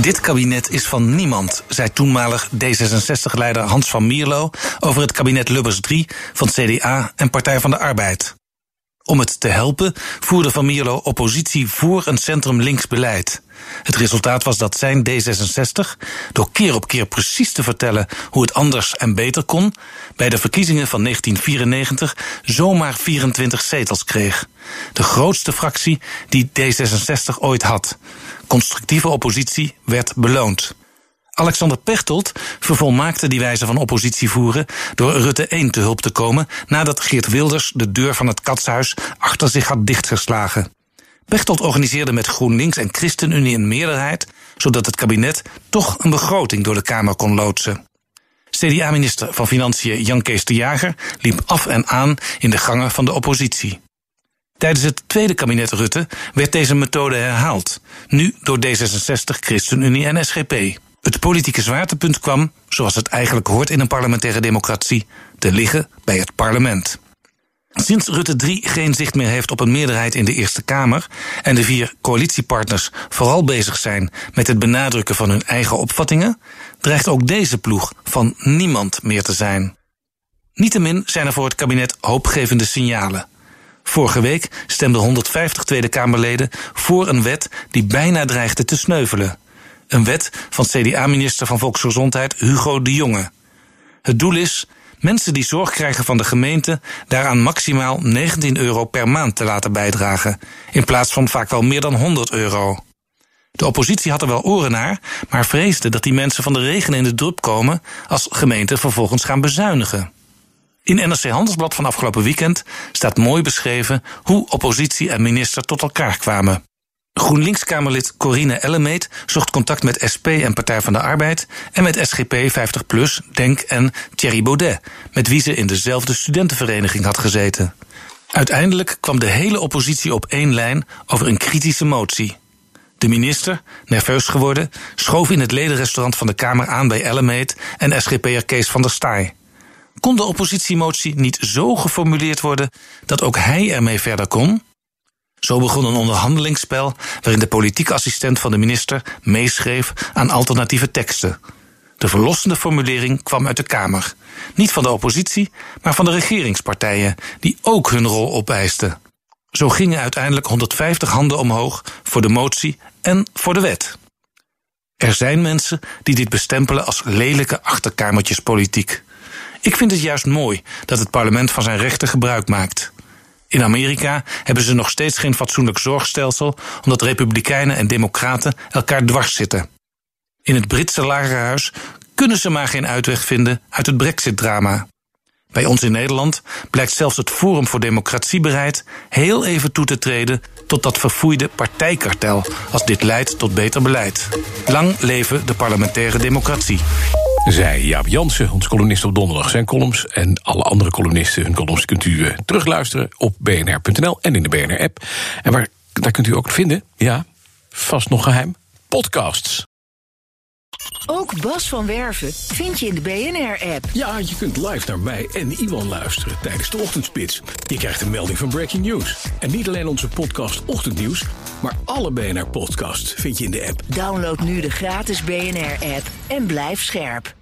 Dit kabinet is van niemand, zei toenmalig D66-leider Hans van Mierlo over het kabinet Lubbers 3 van CDA en Partij van de Arbeid. Om het te helpen voerde Van Mierlo oppositie voor een centrum-links beleid. Het resultaat was dat zijn D66, door keer op keer precies te vertellen hoe het anders en beter kon, bij de verkiezingen van 1994 zomaar 24 zetels kreeg. De grootste fractie die D66 ooit had. Constructieve oppositie werd beloond. Alexander Pechtold vervolmaakte die wijze van oppositie voeren door Rutte 1 te hulp te komen nadat Geert Wilders de deur van het katshuis achter zich had dichtgeslagen. Pechtold organiseerde met GroenLinks en ChristenUnie een meerderheid, zodat het kabinet toch een begroting door de Kamer kon loodsen. CDA-minister van Financiën Jan Kees de Jager liep af en aan in de gangen van de oppositie. Tijdens het tweede kabinet Rutte werd deze methode herhaald, nu door D66, ChristenUnie en SGP. Het politieke zwaartepunt kwam, zoals het eigenlijk hoort in een parlementaire democratie, te liggen bij het parlement. Sinds Rutte 3 geen zicht meer heeft op een meerderheid in de Eerste Kamer en de vier coalitiepartners vooral bezig zijn met het benadrukken van hun eigen opvattingen, dreigt ook deze ploeg van niemand meer te zijn. Niettemin zijn er voor het kabinet hoopgevende signalen. Vorige week stemden 150 Tweede Kamerleden voor een wet die bijna dreigde te sneuvelen. Een wet van CDA-minister van Volksgezondheid Hugo de Jonge. Het doel is mensen die zorg krijgen van de gemeente daaraan maximaal 19 euro per maand te laten bijdragen, in plaats van vaak wel meer dan 100 euro. De oppositie had er wel oren naar, maar vreesde dat die mensen van de regen in de drup komen als gemeenten vervolgens gaan bezuinigen. In NRC Handelsblad van afgelopen weekend staat mooi beschreven hoe oppositie en minister tot elkaar kwamen. GroenLinks-Kamerlid Corine Ellemeet zocht contact met SP en Partij van de Arbeid en met SGP 50PLUS, Denk en Thierry Baudet, met wie ze in dezelfde studentenvereniging had gezeten. Uiteindelijk kwam de hele oppositie op één lijn over een kritische motie. De minister, nerveus geworden, schoof in het ledenrestaurant van de Kamer aan bij Ellemeet en SGP'er Kees van der Staaij. Kon de oppositiemotie niet zo geformuleerd worden dat ook hij ermee verder kon? Zo begon een onderhandelingsspel waarin de politieke assistent van de minister meeschreef aan alternatieve teksten. De verlossende formulering kwam uit de Kamer. Niet van de oppositie, maar van de regeringspartijen, die ook hun rol opeisten. Zo gingen uiteindelijk 150 handen omhoog voor de motie en voor de wet. Er zijn mensen die dit bestempelen als lelijke achterkamertjespolitiek. Ik vind het juist mooi dat het parlement van zijn rechten gebruik maakt. In Amerika hebben ze nog steeds geen fatsoenlijk zorgstelsel, omdat republikeinen en democraten elkaar dwars zitten. In het Britse lagerhuis kunnen ze maar geen uitweg vinden uit het Brexit-drama. Bij ons in Nederland blijkt zelfs het Forum voor Democratie bereid heel even toe te treden tot dat verfoeide partijkartel als dit leidt tot beter beleid. Lang leven de parlementaire democratie. Zij Jaap Jansen, onze columnist op donderdag. Zijn columns en alle andere columnisten, hun columns kunt u uh, terugluisteren op bnr.nl en in de BNR-app. En waar, daar kunt u ook vinden, ja, vast nog geheim, podcasts. Ook Bas van Werven vind je in de BNR-app. Ja, je kunt live naar mij en Iwan luisteren tijdens de ochtendspits. Je krijgt een melding van Breaking News. En niet alleen onze podcast Ochtendnieuws, maar alle BNR-podcasts vind je in de app. Download nu de gratis BNR-app en blijf scherp.